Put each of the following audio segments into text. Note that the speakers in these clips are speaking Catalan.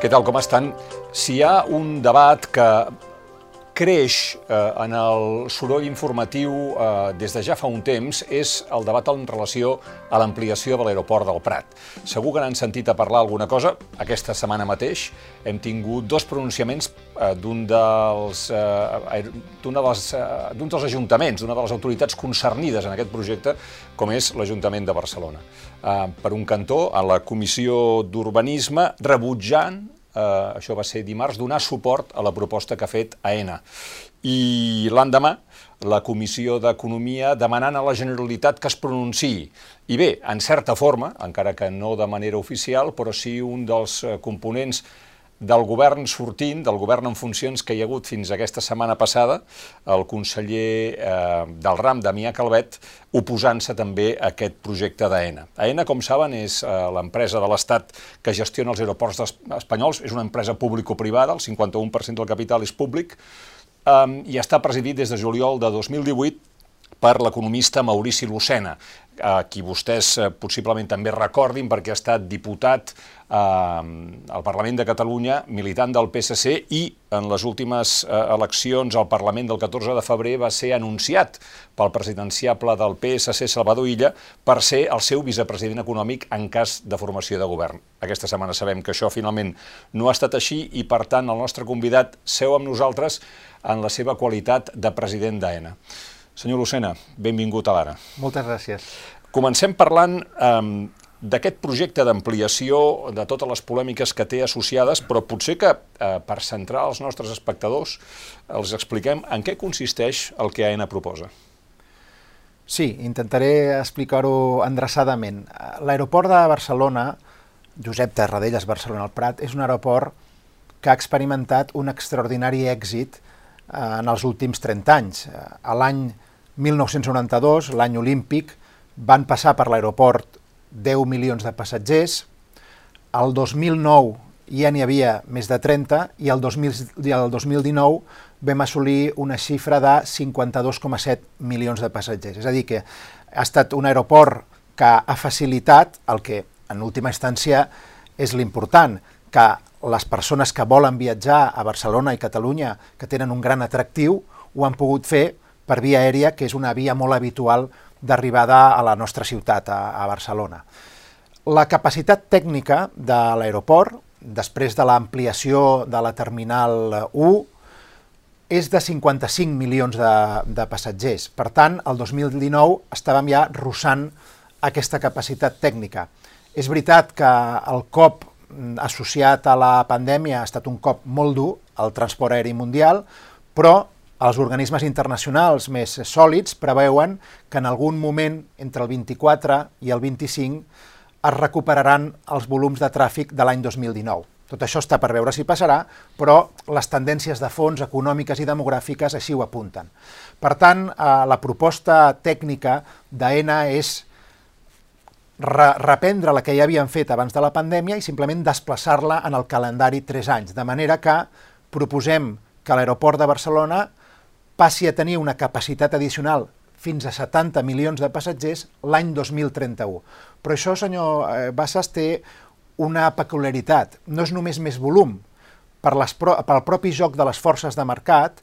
Què tal, com estan? Si hi ha un debat que creix eh, en el soroll informatiu eh, des de ja fa un temps és el debat en relació a l'ampliació de l'aeroport del Prat. Segur que n'han sentit a parlar alguna cosa. Aquesta setmana mateix hem tingut dos pronunciaments eh, d'un dels, eh, dels, eh, dels ajuntaments, d'una de les autoritats concernides en aquest projecte, com és l'Ajuntament de Barcelona. Eh, per un cantó, a la Comissió d'Urbanisme, rebutjant eh, això va ser dimarts, donar suport a la proposta que ha fet AENA. I l'endemà, la Comissió d'Economia demanant a la Generalitat que es pronunciï. I bé, en certa forma, encara que no de manera oficial, però sí un dels eh, components del govern sortint, del govern en funcions que hi ha hagut fins aquesta setmana passada, el conseller eh, del RAM, Damià Calvet, oposant-se també a aquest projecte d'AENA. AENA, com saben, és eh, l'empresa de l'Estat que gestiona els aeroports espanyols, és una empresa público-privada, el 51% del capital és públic, eh, i està presidit des de juliol de 2018 per l'economista Maurici Lucena, a qui vostès eh, possiblement també recordin perquè ha estat diputat eh, al Parlament de Catalunya, militant del PSC i en les últimes eh, eleccions al Parlament del 14 de febrer va ser anunciat pel presidenciable del PSC, Salvador Illa, per ser el seu vicepresident econòmic en cas de formació de govern. Aquesta setmana sabem que això finalment no ha estat així i, per tant, el nostre convidat seu amb nosaltres en la seva qualitat de president d'AENA. Senyor Lucena, benvingut a l'Ara. Moltes gràcies. Comencem parlant eh, d'aquest projecte d'ampliació, de totes les polèmiques que té associades, però potser que eh, per centrar els nostres espectadors els expliquem en què consisteix el que AENA proposa. Sí, intentaré explicar-ho endreçadament. L'aeroport de Barcelona, Josep Tarradellas Barcelona al Prat, és un aeroport que ha experimentat un extraordinari èxit eh, en els últims 30 anys. A l'any 1992, l'any olímpic, van passar per l'aeroport 10 milions de passatgers, el 2009 ja n'hi havia més de 30 i el, 2000, i el 2019 vam assolir una xifra de 52,7 milions de passatgers. És a dir, que ha estat un aeroport que ha facilitat el que en última instància és l'important, que les persones que volen viatjar a Barcelona i Catalunya, que tenen un gran atractiu, ho han pogut fer per via aèria, que és una via molt habitual d'arribada a la nostra ciutat, a, a Barcelona. La capacitat tècnica de l'aeroport, després de l'ampliació de la Terminal 1, és de 55 milions de, de passatgers. Per tant, el 2019 estàvem ja russant aquesta capacitat tècnica. És veritat que el cop associat a la pandèmia ha estat un cop molt dur, el transport aeri mundial, però els organismes internacionals més sòlids preveuen que en algun moment entre el 24 i el 25 es recuperaran els volums de tràfic de l'any 2019. Tot això està per veure si passarà, però les tendències de fons econòmiques i demogràfiques així ho apunten. Per tant, eh, la proposta tècnica d'AENA és re reprendre la que ja havien fet abans de la pandèmia i simplement desplaçar-la en el calendari 3 anys, de manera que proposem que l'aeroport de Barcelona passi a tenir una capacitat addicional fins a 70 milions de passatgers l'any 2031. Però això, senyor eh, Bassas, té una peculiaritat. No és només més volum. Per les pro pel propi joc de les forces de mercat,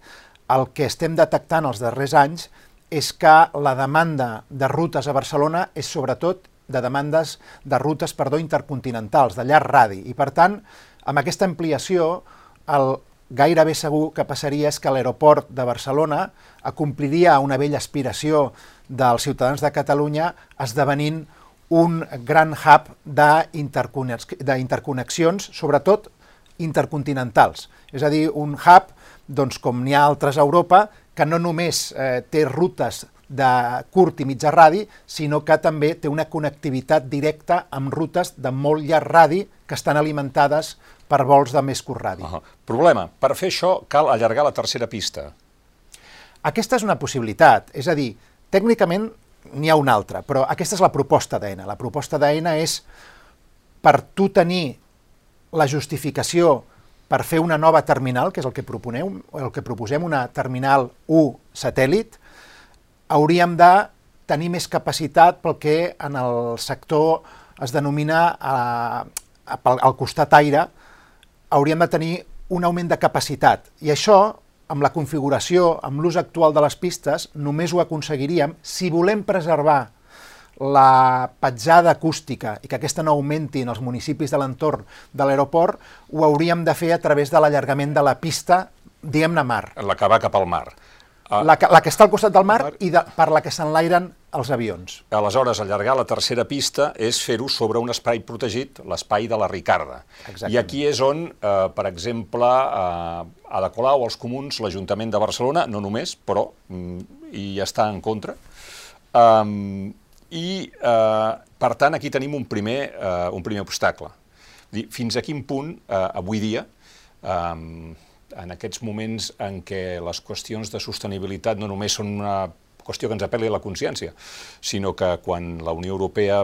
el que estem detectant els darrers anys és que la demanda de rutes a Barcelona és sobretot de demandes de rutes perdó, intercontinentals, de llarg radi. I per tant, amb aquesta ampliació, el, gairebé segur que passaria és que l'aeroport de Barcelona acompliria una vella aspiració dels ciutadans de Catalunya esdevenint un gran hub d'interconnexions, sobretot intercontinentals. És a dir, un hub, doncs, com n'hi ha altres a Europa, que no només eh, té rutes de curt i mitjà radi, sinó que també té una connectivitat directa amb rutes de molt llarg radi que estan alimentades per vols de més curt radi. Uh -huh. Problema, per fer això cal allargar la tercera pista. Aquesta és una possibilitat, és a dir, tècnicament n'hi ha una altra, però aquesta és la proposta d'ENA. La proposta d'ENA és per tu tenir la justificació per fer una nova terminal, que és el que proponeu, el que proposem, una terminal 1 satèl·lit, hauríem de tenir més capacitat pel que en el sector es denomina al costat aire, hauríem de tenir un augment de capacitat. I això, amb la configuració, amb l'ús actual de les pistes, només ho aconseguiríem si volem preservar la petjada acústica i que aquesta no augmenti en els municipis de l'entorn de l'aeroport, ho hauríem de fer a través de l'allargament de la pista, diguem-ne mar. La que va cap al mar. Uh, la, que, la que està al costat del mar, mar. i de, per la que s'enlairen els avions. Aleshores, allargar la tercera pista és fer-ho sobre un espai protegit, l'espai de la Ricarda. Exactament. I aquí és on, eh, per exemple, eh, a la Colau, els comuns, l'Ajuntament de Barcelona, no només, però mm, hi està en contra. Um, I, eh, per tant, aquí tenim un primer, eh, un primer obstacle. Fins a quin punt, eh, avui dia, eh, en aquests moments en què les qüestions de sostenibilitat no només són una qüestió que ens apel·li a la consciència, sinó que quan la Unió Europea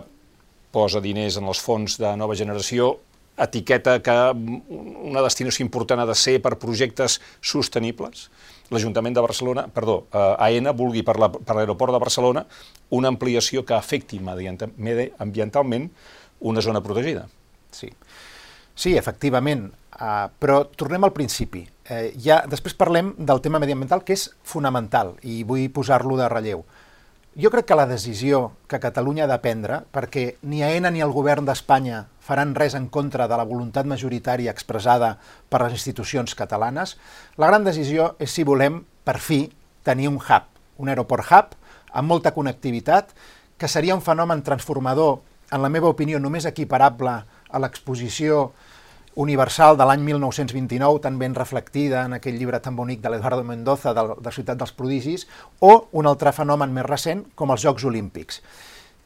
posa diners en els fons de nova generació, etiqueta que una destinació important ha de ser per projectes sostenibles, l'Ajuntament de Barcelona, perdó, eh, AENA vulgui per l'aeroport de Barcelona una ampliació que afecti mediambientalment una zona protegida. Sí, sí efectivament, uh, però tornem al principi. Eh, ja, després parlem del tema mediambiental, que és fonamental, i vull posar-lo de relleu. Jo crec que la decisió que Catalunya ha de prendre, perquè ni AENA ni el govern d'Espanya faran res en contra de la voluntat majoritària expressada per les institucions catalanes, la gran decisió és si volem, per fi, tenir un hub, un aeroport hub, amb molta connectivitat, que seria un fenomen transformador, en la meva opinió, només equiparable a l'exposició universal de l'any 1929, tan ben reflectida en aquell llibre tan bonic de l'Eduardo Mendoza, de, de Ciutat dels Prodigis, o un altre fenomen més recent, com els Jocs Olímpics.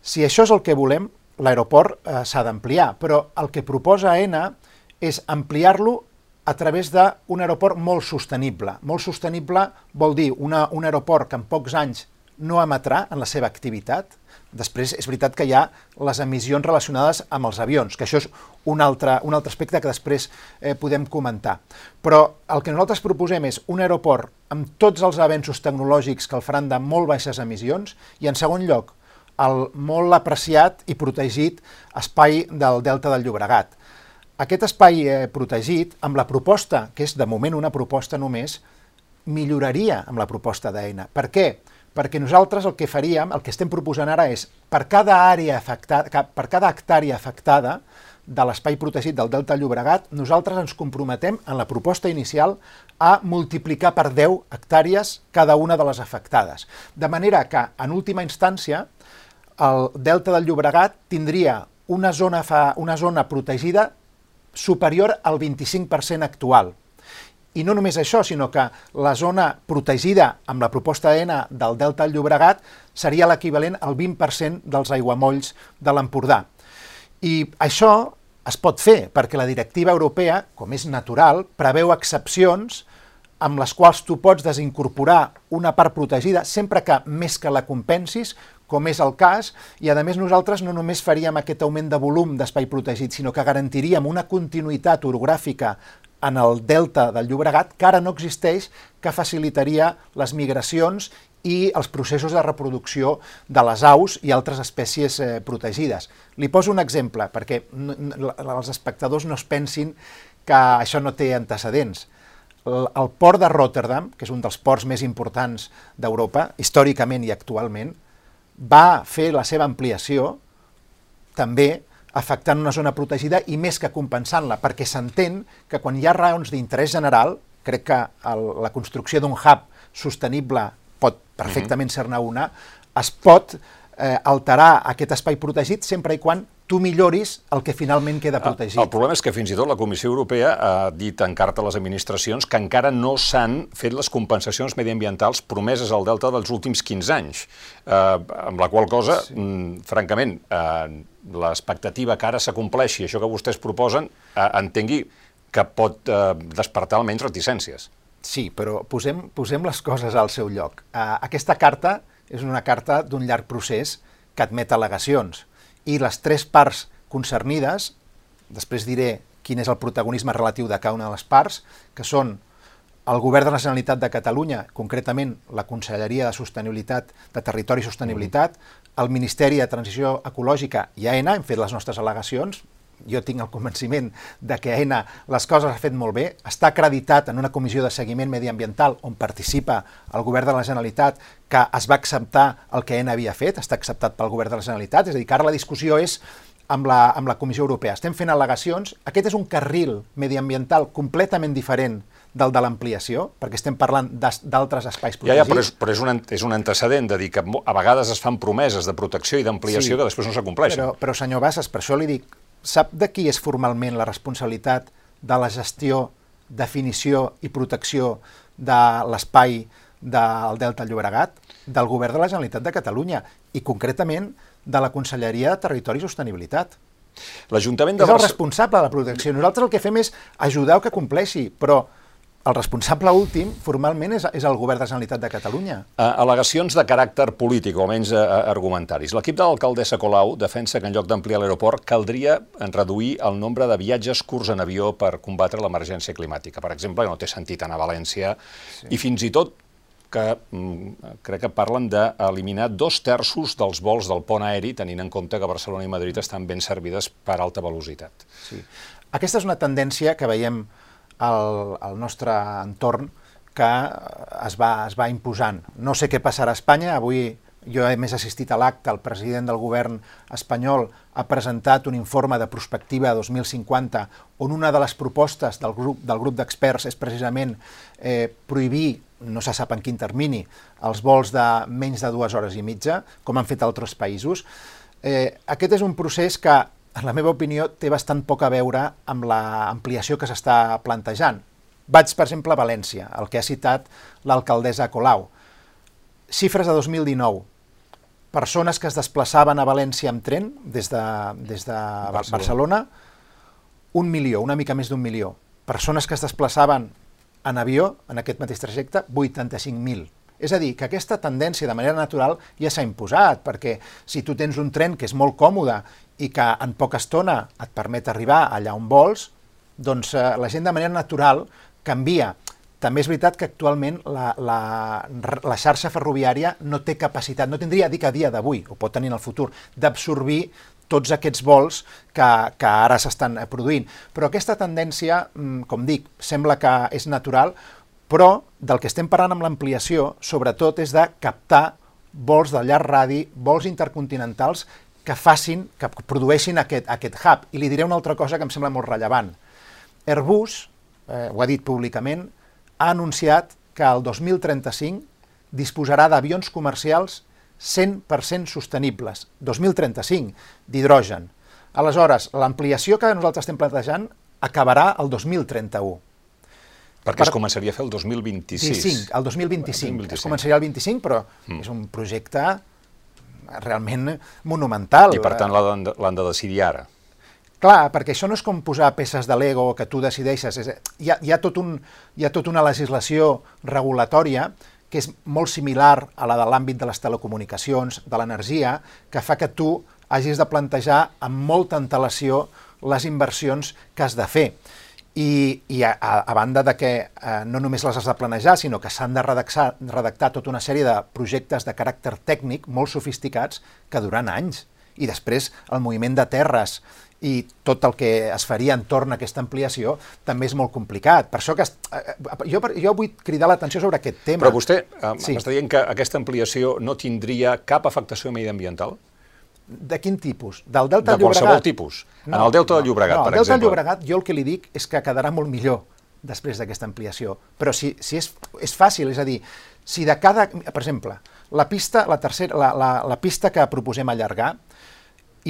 Si això és el que volem, l'aeroport eh, s'ha d'ampliar, però el que proposa AENA és ampliar-lo a través d'un aeroport molt sostenible. Molt sostenible vol dir una, un aeroport que en pocs anys no emetrà en la seva activitat, Després, és veritat que hi ha les emissions relacionades amb els avions, que això és un altre, un altre aspecte que després eh, podem comentar. Però el que nosaltres proposem és un aeroport amb tots els avenços tecnològics que el faran de molt baixes emissions i, en segon lloc, el molt apreciat i protegit espai del Delta del Llobregat. Aquest espai eh, protegit, amb la proposta, que és de moment una proposta només, milloraria amb la proposta d'EINA. Per què? Nosaltres el que faríem, el que estem proposant ara és, per cada àrea afectada, per cada hectàrea afectada de l'espai protegit del Delta Llobregat, nosaltres ens comprometem en la proposta inicial a multiplicar per 10 hectàrees cada una de les afectades. De manera que, en última instància, el Delta del Llobregat tindria una zona, fa, una zona protegida superior al 25% actual. I no només això, sinó que la zona protegida amb la proposta ENA del Delta del Llobregat seria l'equivalent al 20% dels aiguamolls de l'Empordà. I això es pot fer perquè la directiva europea, com és natural, preveu excepcions amb les quals tu pots desincorporar una part protegida sempre que més que la compensis, com és el cas, i a més nosaltres no només faríem aquest augment de volum d'espai protegit, sinó que garantiríem una continuïtat orogràfica en el delta del Llobregat, que ara no existeix, que facilitaria les migracions i els processos de reproducció de les aus i altres espècies eh, protegides. Li poso un exemple, perquè els espectadors no es pensin que això no té antecedents. El, el port de Rotterdam, que és un dels ports més importants d'Europa, històricament i actualment, va fer la seva ampliació també afectant una zona protegida i més que compensant-la, perquè s'entén que quan hi ha raons d'interès general, crec que el, la construcció d'un hub sostenible pot perfectament mm -hmm. ser-ne una, es pot eh, alterar aquest espai protegit sempre i quan tu milloris el que finalment queda ah, protegit. El problema és que fins i tot la Comissió Europea ha dit en carta a les administracions que encara no s'han fet les compensacions mediambientals promeses al Delta dels últims 15 anys, eh, amb la qual cosa, sí. mm, francament, eh, l'expectativa que ara s'acompleixi això que vostès proposen, eh, entengui que pot eh, despertar almenys reticències. Sí, però posem, posem les coses al seu lloc. Eh, aquesta carta és una carta d'un llarg procés que admet al·legacions. I les tres parts concernides, després diré quin és el protagonisme relatiu de cada una de les parts, que són el Govern de la Generalitat de Catalunya, concretament la Conselleria de Sostenibilitat, de Territori i Sostenibilitat, el Ministeri de Transició Ecològica i AENA, hem fet les nostres al·legacions, jo tinc el convenciment de que AENA les coses ha fet molt bé, està acreditat en una comissió de seguiment mediambiental on participa el govern de la Generalitat que es va acceptar el que AENA havia fet, està acceptat pel govern de la Generalitat, és a dir, que ara la discussió és amb la, amb la Comissió Europea. Estem fent al·legacions, aquest és un carril mediambiental completament diferent del de l'ampliació, perquè estem parlant d'altres espais protegits. Ja, ja, però, és, però és, un, és un antecedent de dir que a vegades es fan promeses de protecció i d'ampliació sí, que després no s'acompleixen. Però, però, senyor Bassas, per això li dic, sap de qui és formalment la responsabilitat de la gestió, definició i protecció de l'espai del Delta Llobregat? Del govern de la Generalitat de Catalunya i concretament de la Conselleria de Territori i Sostenibilitat. L'Ajuntament de És el responsable de la protecció. Nosaltres el que fem és ajudar que compleixi, però el responsable últim, formalment, és, és el govern de la Generalitat de Catalunya. Uh, al·legacions de caràcter polític, o almenys uh, argumentaris. L'equip de l'alcaldessa Colau defensa que en lloc d'ampliar l'aeroport caldria reduir el nombre de viatges curts en avió per combatre l'emergència climàtica. Per exemple, no té sentit anar a València sí. i fins i tot que mm, crec que parlen d'eliminar dos terços dels vols del pont aeri, tenint en compte que Barcelona i Madrid estan ben servides per alta velocitat. Sí. Aquesta és una tendència que veiem al, al nostre entorn que es va, es va imposant. No sé què passarà a Espanya, avui jo he més assistit a l'acte, el president del govern espanyol ha presentat un informe de prospectiva 2050 on una de les propostes del grup del grup d'experts és precisament eh, prohibir, no se sap en quin termini, els vols de menys de dues hores i mitja, com han fet altres països. Eh, aquest és un procés que en la meva opinió, té bastant poc a veure amb l'ampliació que s'està plantejant. Vaig, per exemple, a València, el que ha citat l'alcaldessa Colau. Xifres de 2019. Persones que es desplaçaven a València amb tren des de, des de Barcelona. Barcelona, un milió, una mica més d'un milió. Persones que es desplaçaven en avió, en aquest mateix trajecte, 85.000. És a dir, que aquesta tendència de manera natural ja s'ha imposat, perquè si tu tens un tren que és molt còmode i que en poca estona et permet arribar allà on vols, doncs eh, la gent de manera natural canvia. També és veritat que actualment la, la, la xarxa ferroviària no té capacitat, no tindria, dic a dia d'avui, o pot tenir en el futur, d'absorbir tots aquests vols que, que ara s'estan produint. Però aquesta tendència, mm, com dic, sembla que és natural, però del que estem parlant amb l'ampliació, sobretot, és de captar vols de llarg radi, vols intercontinentals que facin, que produeixin aquest, aquest hub. I li diré una altra cosa que em sembla molt rellevant. Airbus, eh, ho ha dit públicament, ha anunciat que el 2035 disposarà d'avions comercials 100% sostenibles. 2035, d'hidrogen. Aleshores, l'ampliació que nosaltres estem plantejant acabarà el 2031. Perquè per... es començaria a fer el 2026. 25, el 2025. 2025. Es començaria el 25, però mm. és un projecte realment monumental. I per tant l'han de decidir ara. Clar, perquè això no és com posar peces de Lego que tu decideixes. És, hi, ha, hi, ha tot un, hi ha tota una legislació regulatòria que és molt similar a la de l'àmbit de les telecomunicacions, de l'energia, que fa que tu hagis de plantejar amb molta antelació les inversions que has de fer i, i a, a banda de que eh, no només les has de planejar, sinó que s'han de redactar, redactar tota una sèrie de projectes de caràcter tècnic molt sofisticats que duran anys. I després el moviment de terres i tot el que es faria entorn a aquesta ampliació també és molt complicat. Per això que eh, jo, jo vull cridar l'atenció sobre aquest tema. Però vostè eh, sí. m'està dient que aquesta ampliació no tindria cap afectació mediambiental? De quin tipus? Del Delta de Llobregat? De qualsevol tipus. No, en el Delta no, del Llobregat, no, per exemple. No, el Delta del Llobregat jo el que li dic és que quedarà molt millor després d'aquesta ampliació. Però si, si és, és fàcil, és a dir, si de cada... Per exemple, la pista, la, tercera, la, la, la pista que proposem allargar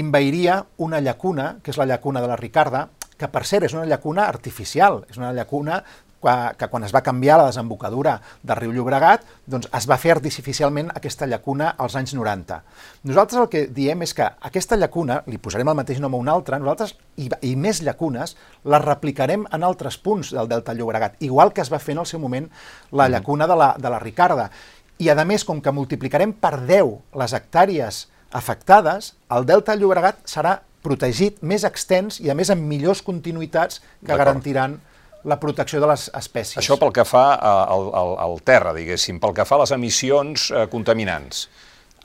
inveiria una llacuna, que és la llacuna de la Ricarda, que per cert és una llacuna artificial, és una llacuna que quan es va canviar la desembocadura del riu Llobregat, doncs es va fer artificialment aquesta llacuna als anys 90. Nosaltres el que diem és que aquesta llacuna, li posarem el mateix nom a una altra, nosaltres, i, i més llacunes, les replicarem en altres punts del Delta Llobregat, igual que es va fer en el seu moment la mm. llacuna de la, de la Ricarda. I a més, com que multiplicarem per 10 les hectàrees afectades, el Delta Llobregat serà protegit, més extens i a més amb millors continuïtats que garantiran la protecció de les espècies. Això pel que fa al, al, al terra, diguéssim, pel que fa a les emissions eh, contaminants.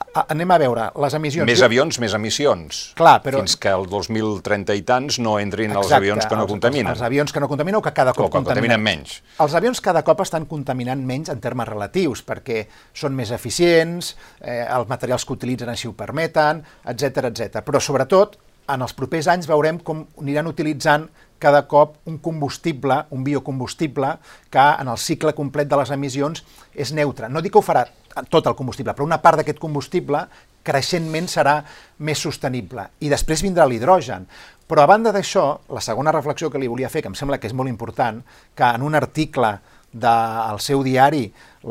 anem a veure, les emissions... Més avions, més emissions. Clar, però... Fins que el 2030 i tants no entrin Exacte, els avions que no els, contaminen. Els, els avions que no contaminen o que cada cop o que contaminen. contaminen menys. Els avions cada cop estan contaminant menys en termes relatius, perquè són més eficients, eh, els materials que utilitzen així ho permeten, etc etc. Però sobretot, en els propers anys veurem com aniran utilitzant cada cop un combustible, un biocombustible, que en el cicle complet de les emissions és neutre. No dic que ho farà tot el combustible, però una part d'aquest combustible creixentment serà més sostenible. I després vindrà l'hidrogen. Però a banda d'això, la segona reflexió que li volia fer, que em sembla que és molt important, que en un article del seu diari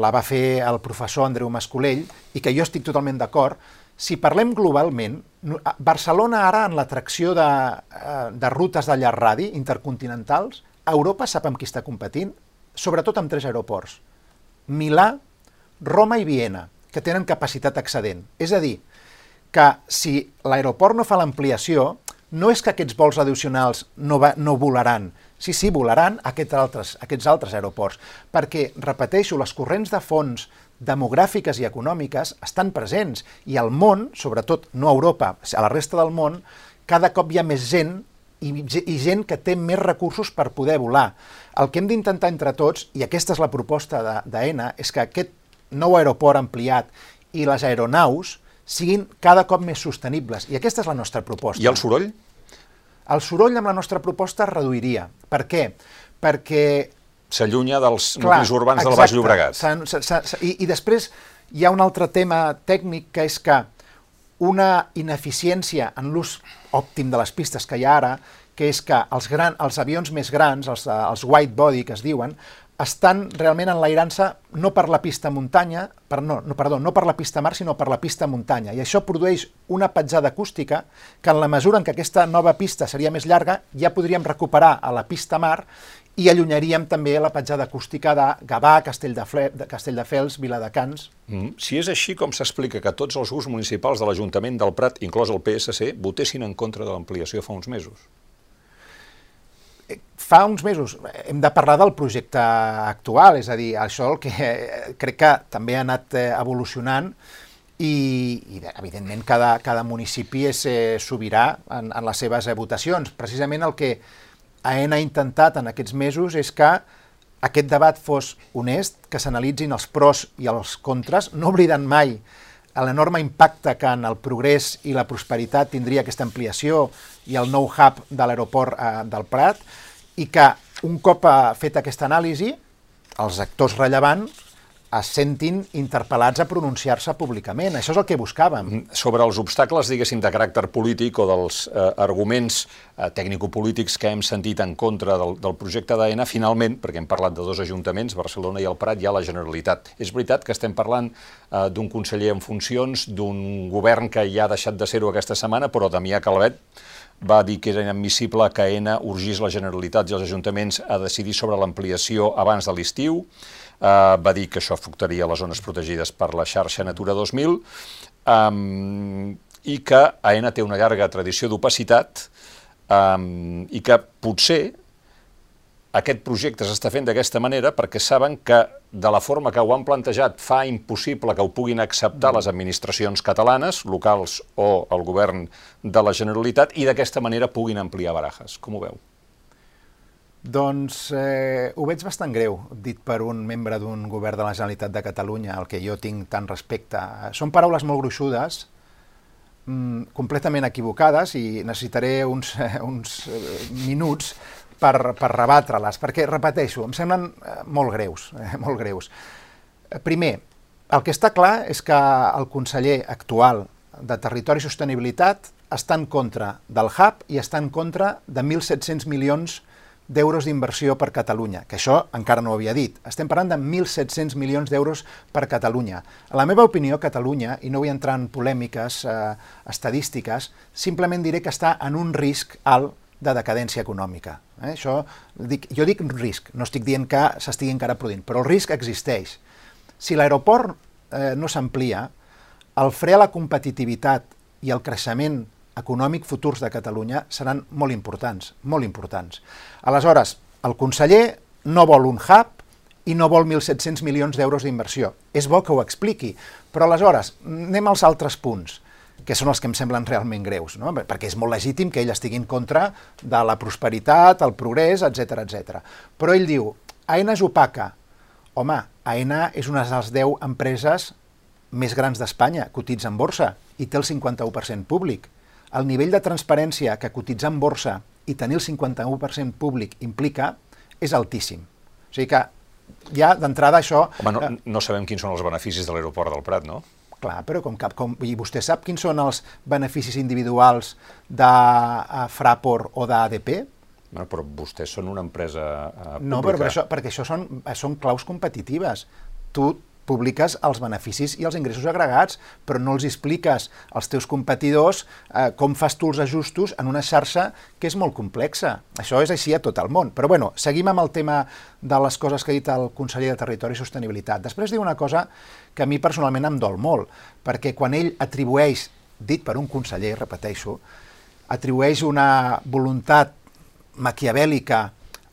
la va fer el professor Andreu Mascolell, i que jo estic totalment d'acord, si parlem globalment, Barcelona ara en l'atracció de, eh, de rutes de llarg radi intercontinentals, Europa sap amb qui està competint? Sobretot amb tres aeroports. Milà, Roma i Viena, que tenen capacitat excedent. És a dir, que si l'aeroport no fa l'ampliació, no és que aquests vols addicionals no, va, no volaran, sí, sí, volaran aquests altres, aquests altres aeroports, perquè, repeteixo, les corrents de fons demogràfiques i econòmiques estan presents i al món, sobretot no a Europa, a la resta del món, cada cop hi ha més gent i, i gent que té més recursos per poder volar. El que hem d'intentar entre tots, i aquesta és la proposta d'AENA, és que aquest nou aeroport ampliat i les aeronaus siguin cada cop més sostenibles. I aquesta és la nostra proposta. I el soroll? El soroll amb la nostra proposta es reduiria. Per què? Perquè... S'allunya dels Clar, nuclis urbans exacte, del Baix Llobregat. S s s i, I després hi ha un altre tema tècnic que és que una ineficiència en l'ús òptim de les pistes que hi ha ara, que és que els, gran, els avions més grans, els, els white body que es diuen, estan realment enlairant-se no per la pista muntanya, per, no, no, perdó, no per la pista mar, sinó per la pista muntanya. I això produeix una petjada acústica que en la mesura en què aquesta nova pista seria més llarga, ja podríem recuperar a la pista mar i allunyaríem també la petjada acústica de Gavà, Castelldefels, Castell Viladecans. Mm. Si és així com s'explica que tots els grups municipals de l'Ajuntament del Prat, inclòs el PSC, votessin en contra de l'ampliació fa uns mesos fa uns mesos hem de parlar del projecte actual, és a dir, això el que eh, crec que també ha anat eh, evolucionant i, i evidentment cada, cada municipi és eh, sobirà en, en les seves eh, votacions. Precisament el que AENA ha intentat en aquests mesos és que aquest debat fos honest, que s'analitzin els pros i els contres, no oblidant mai l'enorme impacte que en el progrés i la prosperitat tindria aquesta ampliació i el nou hub de l'aeroport eh, del Prat, i que un cop ha fet aquesta anàlisi, els actors rellevants es sentin interpel·lats a pronunciar-se públicament. Això és el que buscàvem. Mm, sobre els obstacles, diguéssim, de caràcter polític o dels eh, arguments eh, tècnico-polítics que hem sentit en contra del, del projecte d'AENA, finalment, perquè hem parlat de dos ajuntaments, Barcelona i el Prat, hi ha la Generalitat. És veritat que estem parlant eh, d'un conseller en funcions, d'un govern que ja ha deixat de ser-ho aquesta setmana, però Damià Calvet va dir que era inadmissible que AENA urgís la Generalitat i els ajuntaments a decidir sobre l'ampliació abans de l'estiu, eh, va dir que això afectaria les zones protegides per la xarxa Natura 2000, um, i que AENA té una llarga tradició d'opacitat um, i que potser aquest projecte s'està fent d'aquesta manera perquè saben que de la forma que ho han plantejat fa impossible que ho puguin acceptar les administracions catalanes, locals o el govern de la Generalitat, i d'aquesta manera puguin ampliar barajes. Com ho veu? Doncs eh, ho veig bastant greu, dit per un membre d'un govern de la Generalitat de Catalunya, al que jo tinc tant respecte. Són paraules molt gruixudes, mm, completament equivocades, i necessitaré uns, eh, uns minuts per, per rebatre-les, perquè, repeteixo, em semblen eh, molt greus, eh, molt greus. Eh, primer, el que està clar és que el conseller actual de Territori i Sostenibilitat està en contra del hub i està en contra de 1.700 milions d'euros d'inversió per Catalunya, que això encara no ho havia dit. Estem parlant de 1.700 milions d'euros per Catalunya. A la meva opinió, Catalunya, i no vull entrar en polèmiques eh, estadístiques, simplement diré que està en un risc alt de decadència econòmica. Eh? Això, dic, jo dic risc, no estic dient que s'estigui encara produint, però el risc existeix. Si l'aeroport eh, no s'amplia, el fre a la competitivitat i el creixement econòmic futurs de Catalunya seran molt importants, molt importants. Aleshores, el conseller no vol un hub i no vol 1.700 milions d'euros d'inversió. És bo que ho expliqui, però aleshores anem als altres punts que són els que em semblen realment greus, no? perquè és molt legítim que ell estigui en contra de la prosperitat, el progrés, etc etc. Però ell diu, AENA és opaca. Home, AENA és una de les 10 empreses més grans d'Espanya, cotitza en borsa i té el 51% públic. El nivell de transparència que cotitzar en borsa i tenir el 51% públic implica és altíssim. O sigui que ja d'entrada això... Home, no, no sabem quins són els beneficis de l'aeroport del Prat, no? Clar, però com cap, com, i vostè sap quins són els beneficis individuals de uh, Fraport o d'ADP? Bueno, però vostès són una empresa uh, pública. No, però, però això, perquè això són, són claus competitives. Tu publiques els beneficis i els ingressos agregats, però no els expliques als teus competidors eh, com fas tu els ajustos en una xarxa que és molt complexa. Això és així a tot el món. Però bueno, seguim amb el tema de les coses que ha dit el conseller de Territori i Sostenibilitat. Després diu una cosa que a mi personalment em dol molt, perquè quan ell atribueix, dit per un conseller, repeteixo, atribueix una voluntat maquiavèlica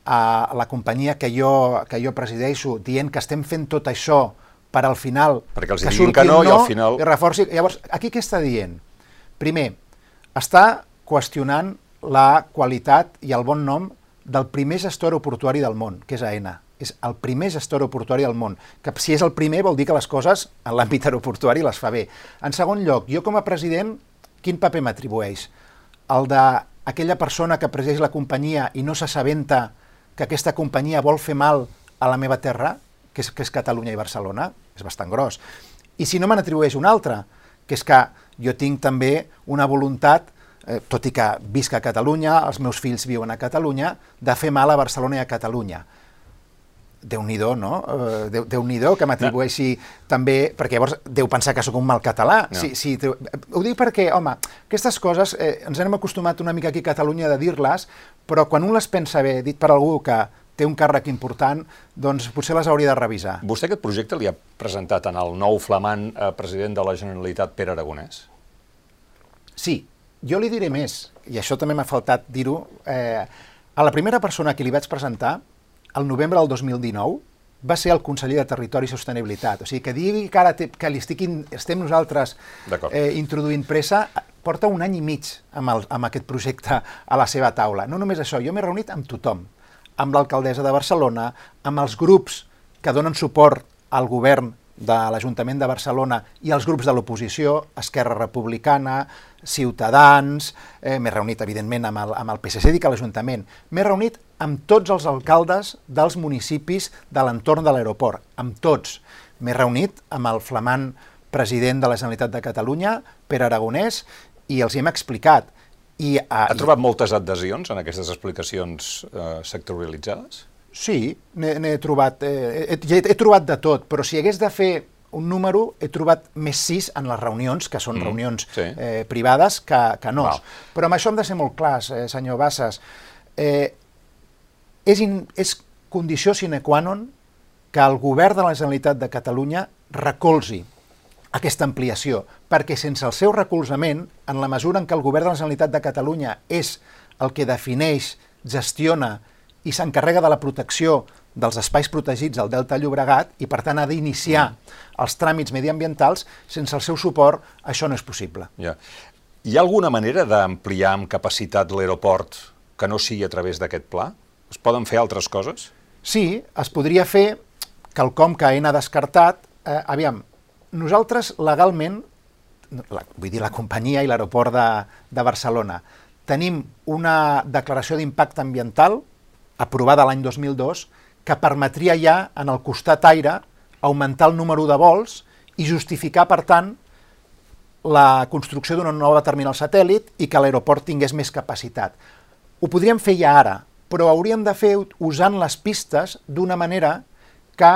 a la companyia que jo, que jo presideixo, dient que estem fent tot això per al final... Perquè els que diguin que no, no i al final... I reforci... Llavors, aquí què està dient? Primer, està qüestionant la qualitat i el bon nom del primer gestor aeroportuari del món, que és AENA. És el primer gestor aeroportuari del món. Que si és el primer vol dir que les coses en l'àmbit aeroportuari les fa bé. En segon lloc, jo com a president, quin paper m'atribueix? El d'aquella persona que presideix la companyia i no s'assabenta que aquesta companyia vol fer mal a la meva terra? Que és, que és Catalunya i Barcelona, és bastant gros. I si no me n'atribueix un altre, que és que jo tinc també una voluntat, eh, tot i que visc a Catalunya, els meus fills viuen a Catalunya, de fer mal a Barcelona i a Catalunya déu nhi no? Uh, déu déu nhi que m'atribueixi no. també, perquè llavors deu pensar que sóc un mal català. No. Si, si, ho dic perquè, home, aquestes coses eh, ens hem acostumat una mica aquí a Catalunya de dir-les, però quan un les pensa bé, dit per algú que té un càrrec important, doncs potser les hauria de revisar. Vostè aquest projecte li ha presentat en el nou flamant eh, president de la Generalitat, Pere Aragonès? Sí, jo li diré més, i això també m'ha faltat dir-ho, eh, a la primera persona que li vaig presentar, el novembre del 2019, va ser el conseller de Territori i Sostenibilitat. O sigui, que digui que ara té, que li estic in, estem nosaltres eh, introduint pressa, porta un any i mig amb, el, amb aquest projecte a la seva taula. No només això, jo m'he reunit amb tothom, amb l'alcaldessa de Barcelona, amb els grups que donen suport al govern de l'Ajuntament de Barcelona i els grups de l'oposició, Esquerra Republicana, Ciutadans, eh, m'he reunit, evidentment, amb el, amb el PSC, dic a l'Ajuntament, m'he reunit amb tots els alcaldes dels municipis de l'entorn de l'aeroport, amb tots. M'he reunit amb el flamant president de la Generalitat de Catalunya, Pere Aragonès, i els hi hem explicat i, uh, ha trobat moltes adhesions en aquestes explicacions uh, sectorialitzades? Sí, n'he trobat, eh, he, he, he trobat de tot, però si hagués de fer un número, he trobat més sis en les reunions, que són mm, reunions sí. eh, privades, que, que no. Wow. Però amb això hem de ser molt clars, eh, senyor Bassas. Eh, és, in, és condició sine qua non que el govern de la Generalitat de Catalunya recolzi aquesta ampliació, perquè sense el seu recolzament, en la mesura en què el govern de la Generalitat de Catalunya és el que defineix, gestiona i s'encarrega de la protecció dels espais protegits al Delta Llobregat i, per tant, ha d'iniciar mm. els tràmits mediambientals, sense el seu suport això no és possible. Ja. Hi ha alguna manera d'ampliar amb capacitat l'aeroport que no sigui a través d'aquest pla? Es poden fer altres coses? Sí, es podria fer quelcom que AENA ha descartat. Eh, aviam, nosaltres legalment, la, vull dir la companyia i l'aeroport de, de Barcelona, tenim una declaració d'impacte ambiental aprovada l'any 2002 que permetria ja en el costat aire augmentar el número de vols i justificar, per tant, la construcció d'una nova terminal satèl·lit i que l'aeroport tingués més capacitat. Ho podríem fer ja ara, però hauríem de fer usant les pistes d'una manera que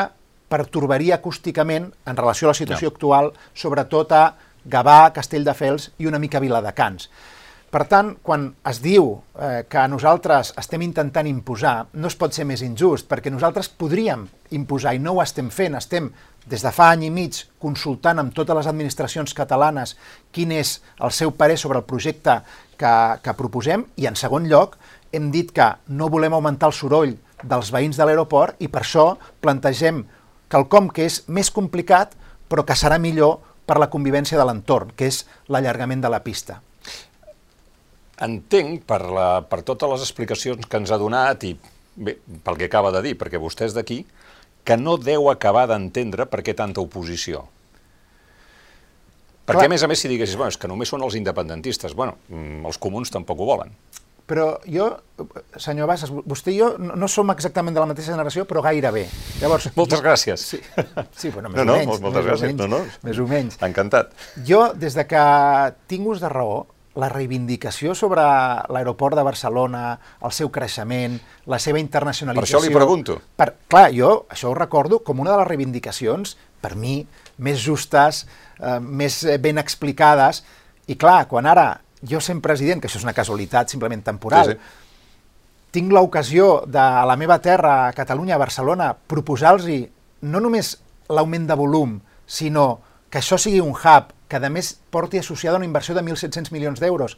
pertorbaria acústicament en relació a la situació no. actual, sobretot a Gavà, Castelldefels i una mica Viladecans. Per tant, quan es diu eh, que nosaltres estem intentant imposar, no es pot ser més injust, perquè nosaltres podríem imposar i no ho estem fent, estem des de fa any i mig consultant amb totes les administracions catalanes quin és el seu parer sobre el projecte que, que proposem i en segon lloc hem dit que no volem augmentar el soroll dels veïns de l'aeroport i per això plantegem quelcom que és més complicat però que serà millor per la convivència de l'entorn, que és l'allargament de la pista. Entenc, per, la, per totes les explicacions que ens ha donat i bé, pel que acaba de dir, perquè vostè és d'aquí, que no deu acabar d'entendre per què tanta oposició. Perquè, Clar. a més a més, si diguessis, bueno, és que només són els independentistes, bueno, mm, els comuns tampoc ho volen. Però jo, senyor Bassas, vostè i jo no, no som exactament de la mateixa generació, però gairebé. Llavors, moltes gràcies. Sí, sí bueno, més no, no, o menys. Moltes gràcies. Menys, no, no. Més o menys. Encantat. Jo, des de que tinc ús de raó, la reivindicació sobre l'aeroport de Barcelona, el seu creixement, la seva internacionalització... Per això li pregunto. Per, clar, jo això ho recordo com una de les reivindicacions, per mi, més justes, eh, més ben explicades, i clar, quan ara jo sent president, que això és una casualitat simplement temporal, sí, sí. tinc l'ocasió de a la meva terra, a Catalunya, a Barcelona, proposar-los no només l'augment de volum, sinó que això sigui un hub que a més porti associada una inversió de 1.700 milions d'euros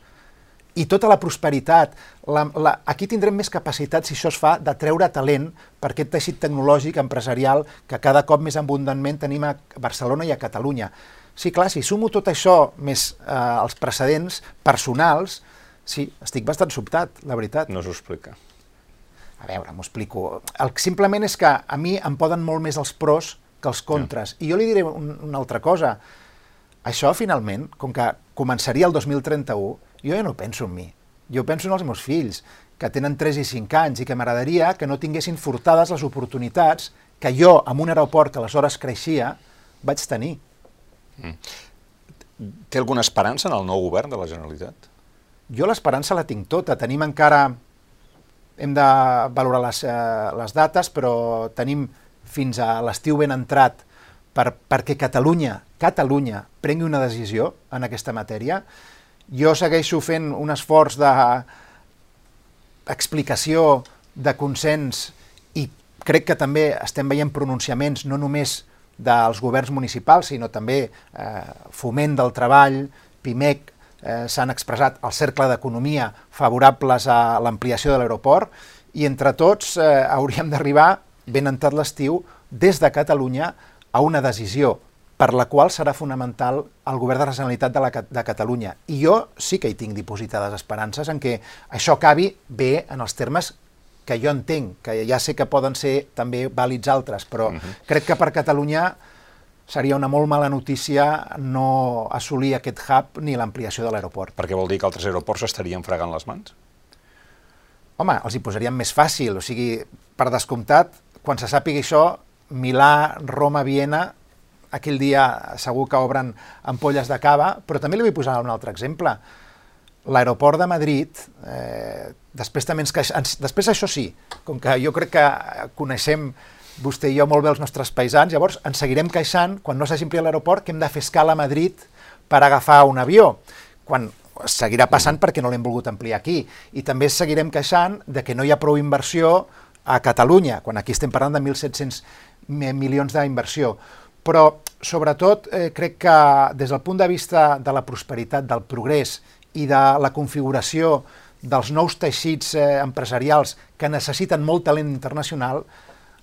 i tota la prosperitat. La, la, aquí tindrem més capacitat, si això es fa, de treure talent per aquest teixit tecnològic, empresarial, que cada cop més abundantment tenim a Barcelona i a Catalunya. Sí, clar, si sumo tot això més eh, els precedents personals, sí, estic bastant sobtat, la veritat. No s'ho explica. A veure, m'ho explico. El, simplement és que a mi em poden molt més els pros que els contres. Ja. I jo li diré un, una altra cosa. Això, finalment, com que començaria el 2031, jo ja no penso en mi. Jo penso en els meus fills, que tenen 3 i 5 anys, i que m'agradaria que no tinguessin furtades les oportunitats que jo, amb un aeroport que aleshores creixia, vaig tenir. Té alguna esperança en el nou govern de la Generalitat? Jo l'esperança la tinc tota. Tenim encara... Hem de valorar les, eh, les dates, però tenim fins a l'estiu ben entrat per, perquè Catalunya, Catalunya prengui una decisió en aquesta matèria. Jo segueixo fent un esforç de explicació, de consens, i crec que també estem veient pronunciaments no només dels governs municipals, sinó també eh, foment del treball, PIMEC, eh, s'han expressat al cercle d'economia favorables a l'ampliació de l'aeroport i entre tots eh, hauríem d'arribar, ben entrat l'estiu, des de Catalunya a una decisió per la qual serà fonamental el govern de la Generalitat de, la, de Catalunya. I jo sí que hi tinc dipositades esperances en què això acabi bé en els termes que jo entenc, que ja sé que poden ser també vàlids altres, però uh. -huh. crec que per Catalunya seria una molt mala notícia no assolir aquest hub ni l'ampliació de l'aeroport. Perquè vol dir que altres aeroports estarien fregant les mans? Home, els hi posaríem més fàcil, o sigui, per descomptat, quan se sàpiga això, Milà, Roma, Viena, aquell dia segur que obren ampolles de cava, però també li vull posar un altre exemple l'aeroport de Madrid, eh, després també ens, queix... ens... Després això sí, com que jo crec que coneixem vostè i jo molt bé els nostres paisans, llavors ens seguirem queixant quan no s'hagi ampliat l'aeroport que hem de fer escala a Madrid per agafar un avió, quan seguirà passant perquè no l'hem volgut ampliar aquí. I també seguirem queixant de que no hi ha prou inversió a Catalunya, quan aquí estem parlant de 1.700 milions d'inversió. Però, sobretot, eh, crec que des del punt de vista de la prosperitat, del progrés i de la configuració dels nous teixits eh, empresarials que necessiten molt talent internacional,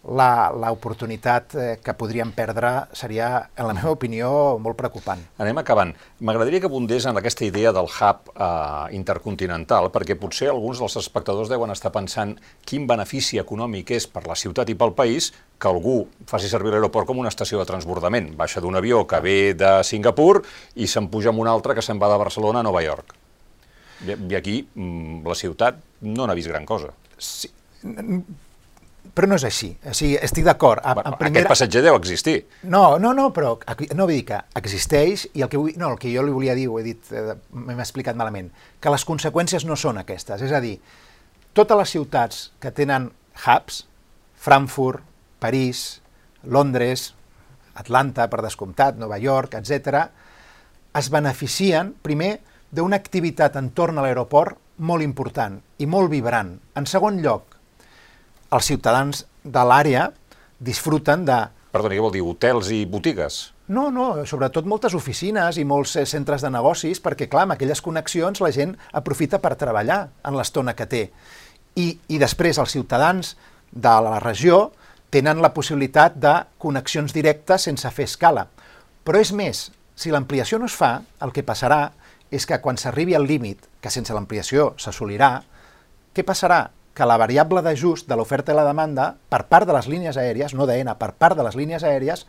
l'oportunitat eh, que podríem perdre seria, en la meva opinió, molt preocupant. Anem acabant. M'agradaria que abundés en aquesta idea del hub eh, intercontinental, perquè potser alguns dels espectadors deuen estar pensant quin benefici econòmic és per la ciutat i pel país que algú faci servir l'aeroport com una estació de transbordament. Baixa d'un avió que ve de Singapur i se'n puja amb un altre que se'n va de Barcelona a Nova York. I aquí mm, la ciutat no n'ha vist gran cosa. Sí, però no és així. O sigui, estic d'acord. Bueno, primera... Aquest passatger deu existir. No, no, no, però no vull dir que existeix i el que, vull, no, el que jo li volia dir, ho he dit, eh, m'he explicat malament, que les conseqüències no són aquestes. És a dir, totes les ciutats que tenen hubs, Frankfurt, París, Londres, Atlanta, per descomptat, Nova York, etc., es beneficien, primer, d'una activitat entorn a l'aeroport molt important i molt vibrant. En segon lloc, els ciutadans de l'àrea disfruten de... Perdoni, què vol dir? Hotels i botigues? No, no, sobretot moltes oficines i molts eh, centres de negocis, perquè, clar, amb aquelles connexions la gent aprofita per treballar en l'estona que té. I, I després els ciutadans de la regió tenen la possibilitat de connexions directes sense fer escala. Però és més, si l'ampliació no es fa, el que passarà és que quan s'arribi al límit, que sense l'ampliació s'assolirà, què passarà? Que la variable d'ajust de l'oferta i la demanda per part de les línies aèries, no d'ENA, per part de les línies aèries,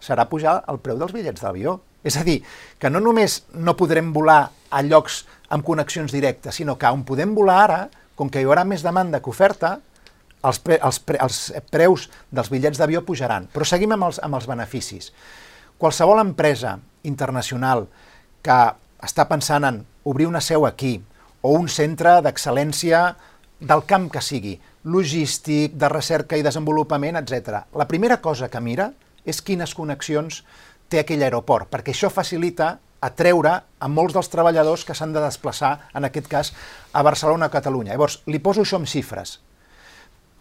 serà pujar el preu dels bitllets d'avió. És a dir, que no només no podrem volar a llocs amb connexions directes, sinó que on podem volar ara, com que hi haurà més demanda que oferta, els, pre, els, pre, els preus dels bitllets d'avió pujaran. Però seguim amb els, amb els beneficis. Qualsevol empresa internacional que està pensant en obrir una seu aquí o un centre d'excel·lència del camp que sigui, logístic, de recerca i desenvolupament, etc. La primera cosa que mira és quines connexions té aquell aeroport, perquè això facilita atreure a molts dels treballadors que s'han de desplaçar, en aquest cas, a Barcelona o Catalunya. Llavors, li poso això amb xifres.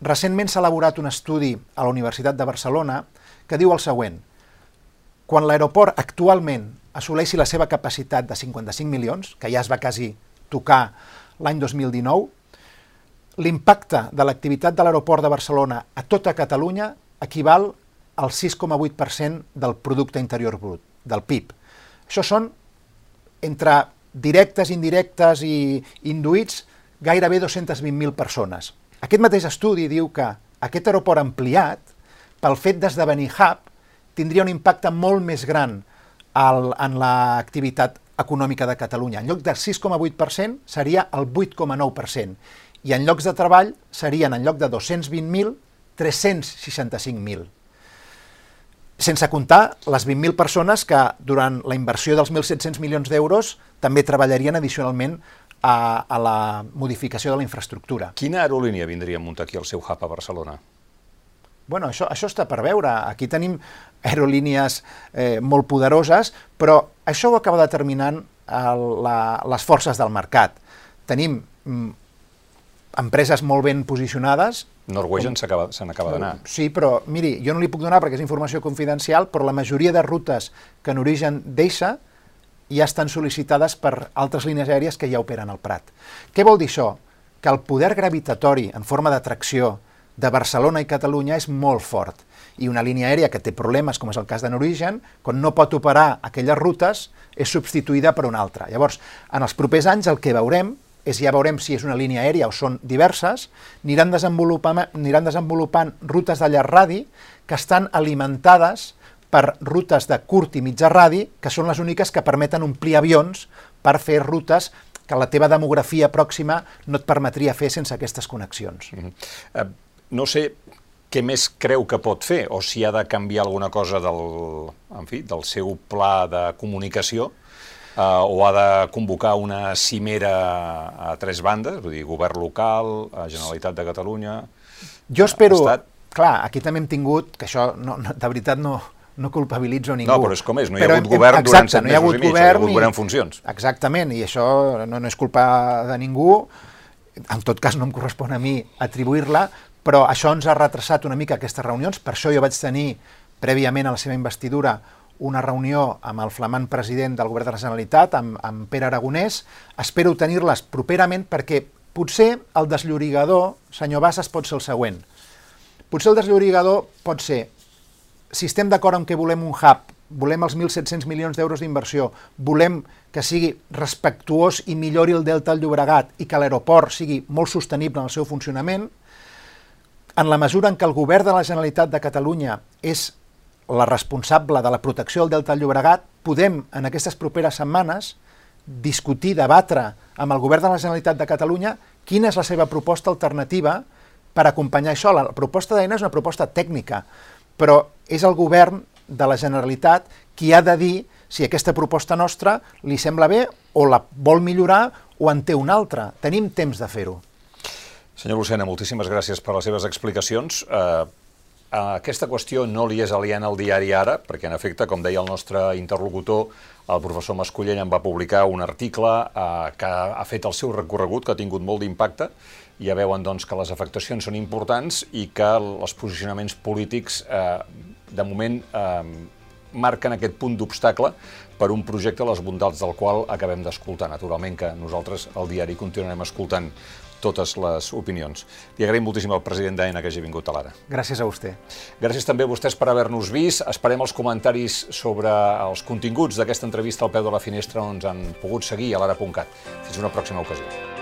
Recentment s'ha elaborat un estudi a la Universitat de Barcelona que diu el següent. Quan l'aeroport actualment assoleixi la seva capacitat de 55 milions, que ja es va quasi tocar l'any 2019, l'impacte de l'activitat de l'aeroport de Barcelona a tota Catalunya equival al 6,8% del producte interior brut, del PIB. Això són, entre directes, indirectes i induïts, gairebé 220.000 persones. Aquest mateix estudi diu que aquest aeroport ampliat, pel fet d'esdevenir hub, tindria un impacte molt més gran al, en l'activitat econòmica de Catalunya. En lloc del 6,8% seria el 8,9%. I en llocs de treball serien, en lloc de 220.000, 365.000. Sense comptar les 20.000 persones que durant la inversió dels 1.700 milions d'euros també treballarien addicionalment a, a la modificació de la infraestructura. Quina aerolínia vindria a muntar aquí el seu hub a Barcelona? Bueno, això, això està per veure. Aquí tenim aerolínies eh, molt poderoses, però això ho acaba determinant el, la, les forces del mercat. Tenim mm, empreses molt ben posicionades. Norwegian se n'acaba d'anar. Sí, però miri, jo no li puc donar perquè és informació confidencial, però la majoria de rutes que en origen deixa ja estan sol·licitades per altres línies aèries que ja operen al Prat. Què vol dir això? Que el poder gravitatori en forma d'atracció de Barcelona i Catalunya és molt fort. I una línia aèria que té problemes, com és el cas de Norwegian, quan no pot operar aquelles rutes, és substituïda per una altra. Llavors, en els propers anys el que veurem és ja veurem si és una línia aèria o són diverses, aniran desenvolupant, aniran desenvolupant rutes de llarg radi que estan alimentades per rutes de curt i mitjà radi, que són les úniques que permeten omplir avions per fer rutes que la teva demografia pròxima no et permetria fer sense aquestes connexions. Mm -hmm. uh, no sé què més creu que pot fer, o si ha de canviar alguna cosa del, en fi, del seu pla de comunicació, eh, o ha de convocar una cimera a tres bandes, vull dir, govern local, Generalitat de Catalunya... Jo espero... Estat... Clar, aquí també hem tingut, que això no, no, de veritat no, no culpabilitzo ningú. No, però és com és, no hi ha hagut govern exacte, durant set no mesos i mig, hi ha hagut govern en funcions. Exactament, i això no, no és culpa de ningú, en tot cas no em correspon a mi atribuir-la, però això ens ha retrasat una mica aquestes reunions, per això jo vaig tenir prèviament a la seva investidura una reunió amb el flamant president del govern de la Generalitat, amb, amb Pere Aragonès. Espero tenir-les properament perquè potser el desllorigador, senyor Bassas, pot ser el següent. Potser el desllorigador pot ser, si estem d'acord en que volem un hub, volem els 1.700 milions d'euros d'inversió, volem que sigui respectuós i millori el delta del Llobregat i que l'aeroport sigui molt sostenible en el seu funcionament, en la mesura en què el govern de la Generalitat de Catalunya és la responsable de la protecció del Delta del Llobregat, podem en aquestes properes setmanes discutir, debatre amb el govern de la Generalitat de Catalunya quina és la seva proposta alternativa per acompanyar això. La proposta d'ENA és una proposta tècnica, però és el govern de la Generalitat qui ha de dir si aquesta proposta nostra li sembla bé o la vol millorar o en té una altra. Tenim temps de fer-ho. Senyor Lucena, moltíssimes gràcies per les seves explicacions. Eh, aquesta qüestió no li és aliena al diari Ara, perquè en efecte, com deia el nostre interlocutor, el professor Mascollell en va publicar un article eh, que ha fet el seu recorregut, que ha tingut molt d'impacte, ja veuen doncs, que les afectacions són importants i que els posicionaments polítics, eh, de moment, eh, marquen aquest punt d'obstacle per un projecte les bondats del qual acabem d'escoltar. Naturalment que nosaltres al diari continuarem escoltant totes les opinions. Li agraïm moltíssim al president d'AENA que hagi vingut a l'ara. Gràcies a vostè. Gràcies també a vostès per haver-nos vist. Esperem els comentaris sobre els continguts d'aquesta entrevista al peu de la finestra on ens han pogut seguir a l'ara.cat. Fins una pròxima ocasió.